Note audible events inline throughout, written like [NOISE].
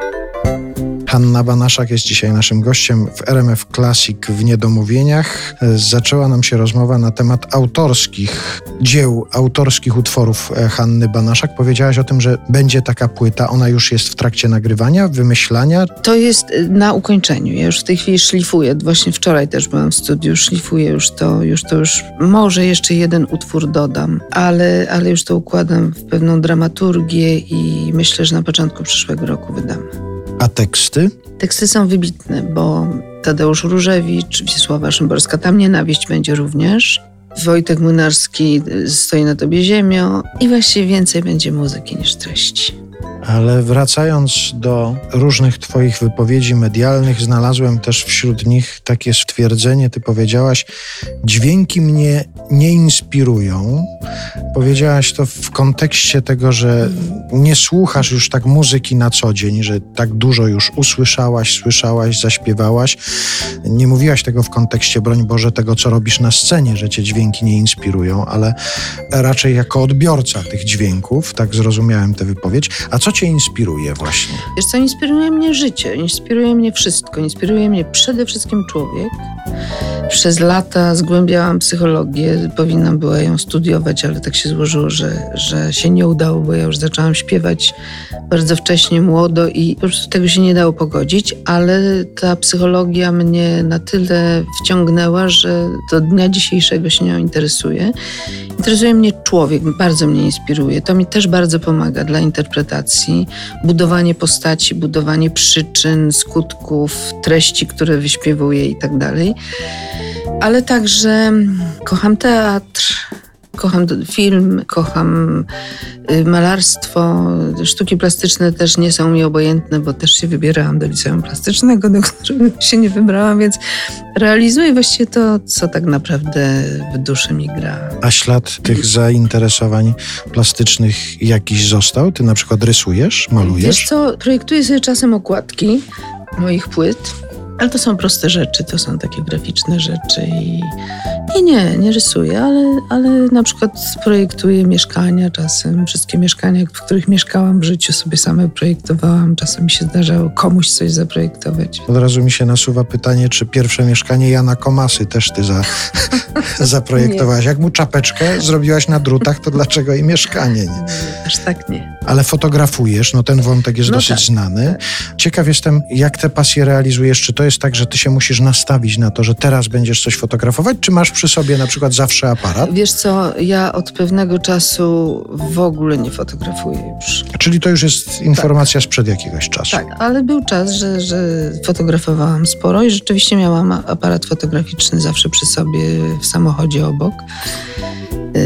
Música Hanna Banaszak jest dzisiaj naszym gościem w RMF Classic w Niedomówieniach. Zaczęła nam się rozmowa na temat autorskich dzieł, autorskich utworów e, Hanny Banaszak. Powiedziałaś o tym, że będzie taka płyta. Ona już jest w trakcie nagrywania, wymyślania. To jest y, na ukończeniu. Ja już w tej chwili szlifuję. Właśnie wczoraj też byłam w studiu, szlifuję już to, już to już może jeszcze jeden utwór dodam, ale, ale już to układam w pewną dramaturgię i myślę, że na początku przyszłego roku wydam. A teksty? Teksty są wybitne, bo Tadeusz Różewicz, Wisława Szymborska, tam nienawiść będzie również. Wojtek Młynarski, Stoi na tobie ziemio i właściwie więcej będzie muzyki niż treści. Ale wracając do różnych Twoich wypowiedzi medialnych, znalazłem też wśród nich takie stwierdzenie, Ty powiedziałaś, dźwięki mnie nie inspirują. Powiedziałaś to w kontekście tego, że nie słuchasz już tak muzyki na co dzień, że tak dużo już usłyszałaś, słyszałaś, zaśpiewałaś. Nie mówiłaś tego w kontekście, broń Boże, tego, co robisz na scenie, że cię dźwięki nie inspirują, ale raczej jako odbiorca tych dźwięków, tak zrozumiałem tę wypowiedź. A co cię inspiruje właśnie? Wiesz co, inspiruje mnie życie, inspiruje mnie wszystko. Inspiruje mnie przede wszystkim człowiek. Przez lata zgłębiałam psychologię, powinnam była ją studiować, ale tak się złożyło, że, że się nie udało, bo ja już zaczęłam śpiewać bardzo wcześnie, młodo i po prostu tego się nie dało pogodzić, ale ta psychologia mnie na tyle wciągnęła, że do dnia dzisiejszego się nią interesuje. Interesuje mnie człowiek, bardzo mnie inspiruje. To mi też bardzo pomaga dla interpretacji. Budowanie postaci, budowanie przyczyn, skutków, treści, które wyśpiewuję i tak dalej. Ale także kocham teatr, kocham film, kocham y, malarstwo. Sztuki plastyczne też nie są mi obojętne, bo też się wybierałam do liceum plastycznego, do [LAUGHS] którego się nie wybrałam, więc realizuję właściwie to, co tak naprawdę w duszy mi gra. A ślad tych zainteresowań plastycznych jakiś został? Ty na przykład rysujesz, malujesz? Wiesz co, projektuję sobie czasem okładki moich płyt. Ale to są proste rzeczy, to są takie graficzne rzeczy i nie, nie, nie rysuję, ale, ale na przykład projektuję mieszkania czasem. Wszystkie mieszkania, w których mieszkałam w życiu sobie same projektowałam. Czasem mi się zdarzało komuś coś zaprojektować. Od razu mi się nasuwa pytanie, czy pierwsze mieszkanie Jana Komasy też ty za, [LAUGHS] zaprojektowałaś. Jak mu czapeczkę zrobiłaś na drutach, to dlaczego i mieszkanie? Nie? Aż tak nie. Ale fotografujesz, no ten wątek jest No dosyć tak, znany. Ciekaw jestem, jak te pasje realizujesz. Czy to jest tak, że ty się musisz nastawić na to, że teraz będziesz coś fotografować, czy masz przy sobie na przykład zawsze aparat? Wiesz co, ja od pewnego czasu w ogóle nie fotografuję już. Czyli to już jest informacja sprzed jakiegoś czasu. Tak, ale był czas, że, że fotografowałam sporo i rzeczywiście miałam aparat fotograficzny zawsze przy sobie w samochodzie obok,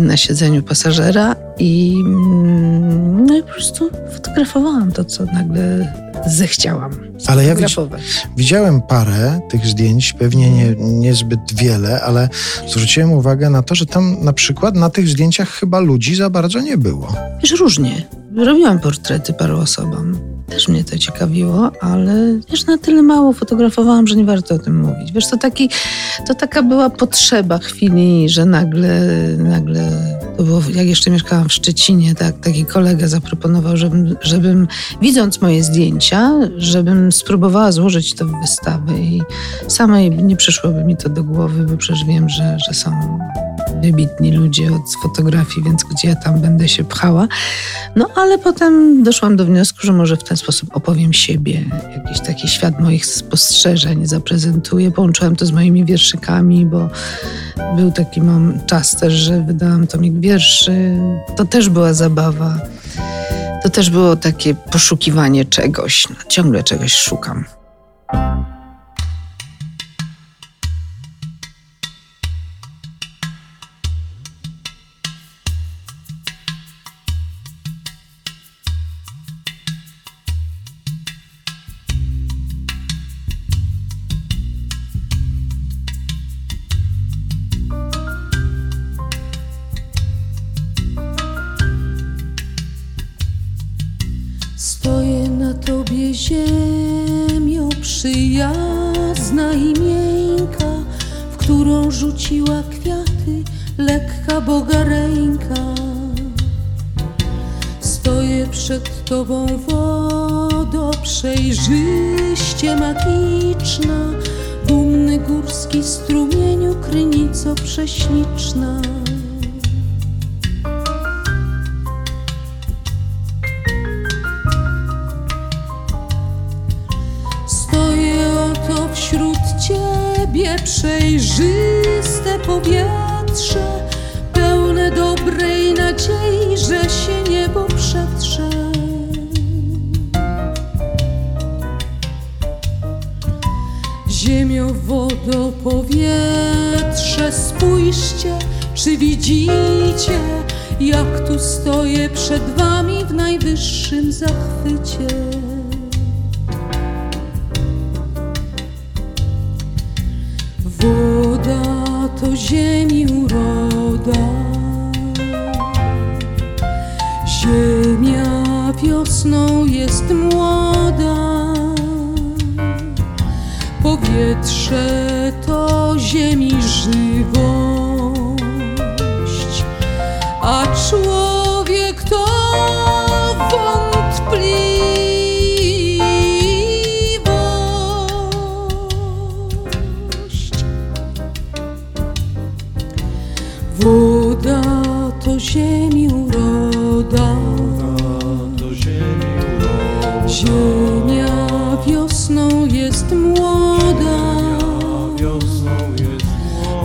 na siedzeniu pasażera i, mm, no i po prostu fotografowałam to, co nagle zechciałam Ale ja widz-. Widziałem parę tych zdjęć, pewnie nie, niezbyt wiele, ale zwróciłem uwagę na to, że tam na przykład na tych zdjęciach chyba ludzi za bardzo nie było. Wiesz, różnie. Robiłam portrety paru osobom. Też mnie to ciekawiło, ale wiesz, na tyle mało fotografowałam, że nie warto o tym mówić. Wiesz, to, taki, to taka była potrzeba chwili, że nagle, nagle to było, jak jeszcze mieszkałam w Szczecinie, tak, taki kolega zaproponował, żebym, żebym widząc moje zdjęcia, żebym spróbowała złożyć to w wystawę i samej nie przyszłoby mi to do głowy, bo przecież wiem, że, że są wybitni ludzie od fotografii, więc gdzie ja tam będę się pchała. No ale potem doszłam do wniosku, że może w ten sposób opowiem siebie, jakiś taki świat moich spostrzeżeń zaprezentuję. Połączyłam to z moimi wierszykami, bo był taki mam czas też, że wydałam tomik wierszy. To też była zabawa. To też było takie poszukiwanie czegoś. No, ciągle czegoś szukam. Rzuciła kwiaty, lekka Boga ręka. Stoję przed Tobą wodo przejrzyście magiczna, dumny górski strumieniu, krynico prześliczna. Stoję oto wśród Ciebie, przejrzyste powietrze, pełne dobrej nadziei, że się niebo przetrze. Ziemio, wodo, powietrze, spójrzcie, czy widzicie, jak tu stoję przed Wami w najwyższym zachwycie. To ziemi uroda, ziemia wiosną jest młoda, powietrze to ziemi żywość, to ziemi uroda, ziemia wiosną jest młoda,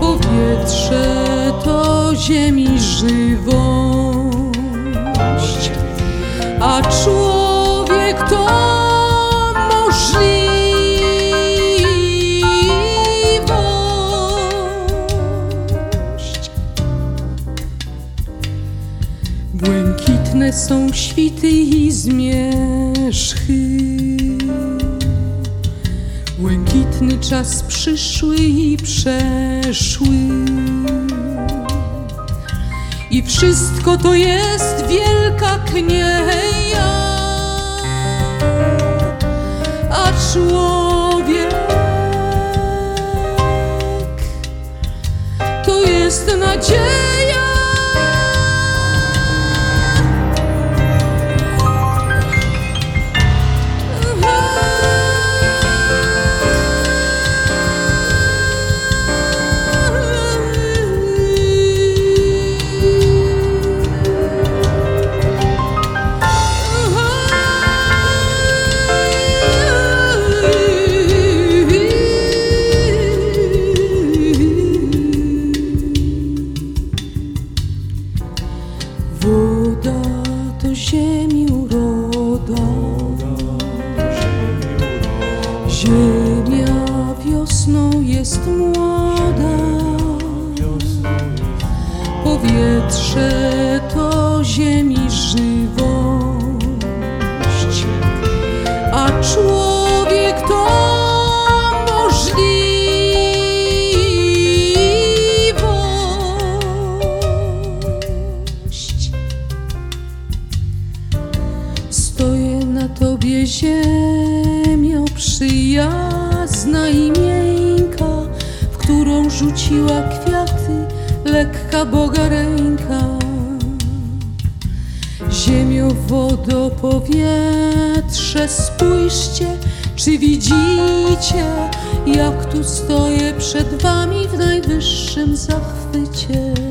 powietrze to ziemi żywość, a człowiek świty i zmierzchy. Błękitny czas przyszły i przeszły. I wszystko to jest wielka knieja. A człowiek ziemi ziemia wiosną jest młoda, powietrze to ziemi żywość, a człowiek tobie ziemio przyjazna i miękka, w którą rzuciła kwiaty lekka Boga ręka. Ziemio, wodo, powietrze, spójrzcie, czy widzicie, jak tu stoję przed wami w najwyższym zachwycie.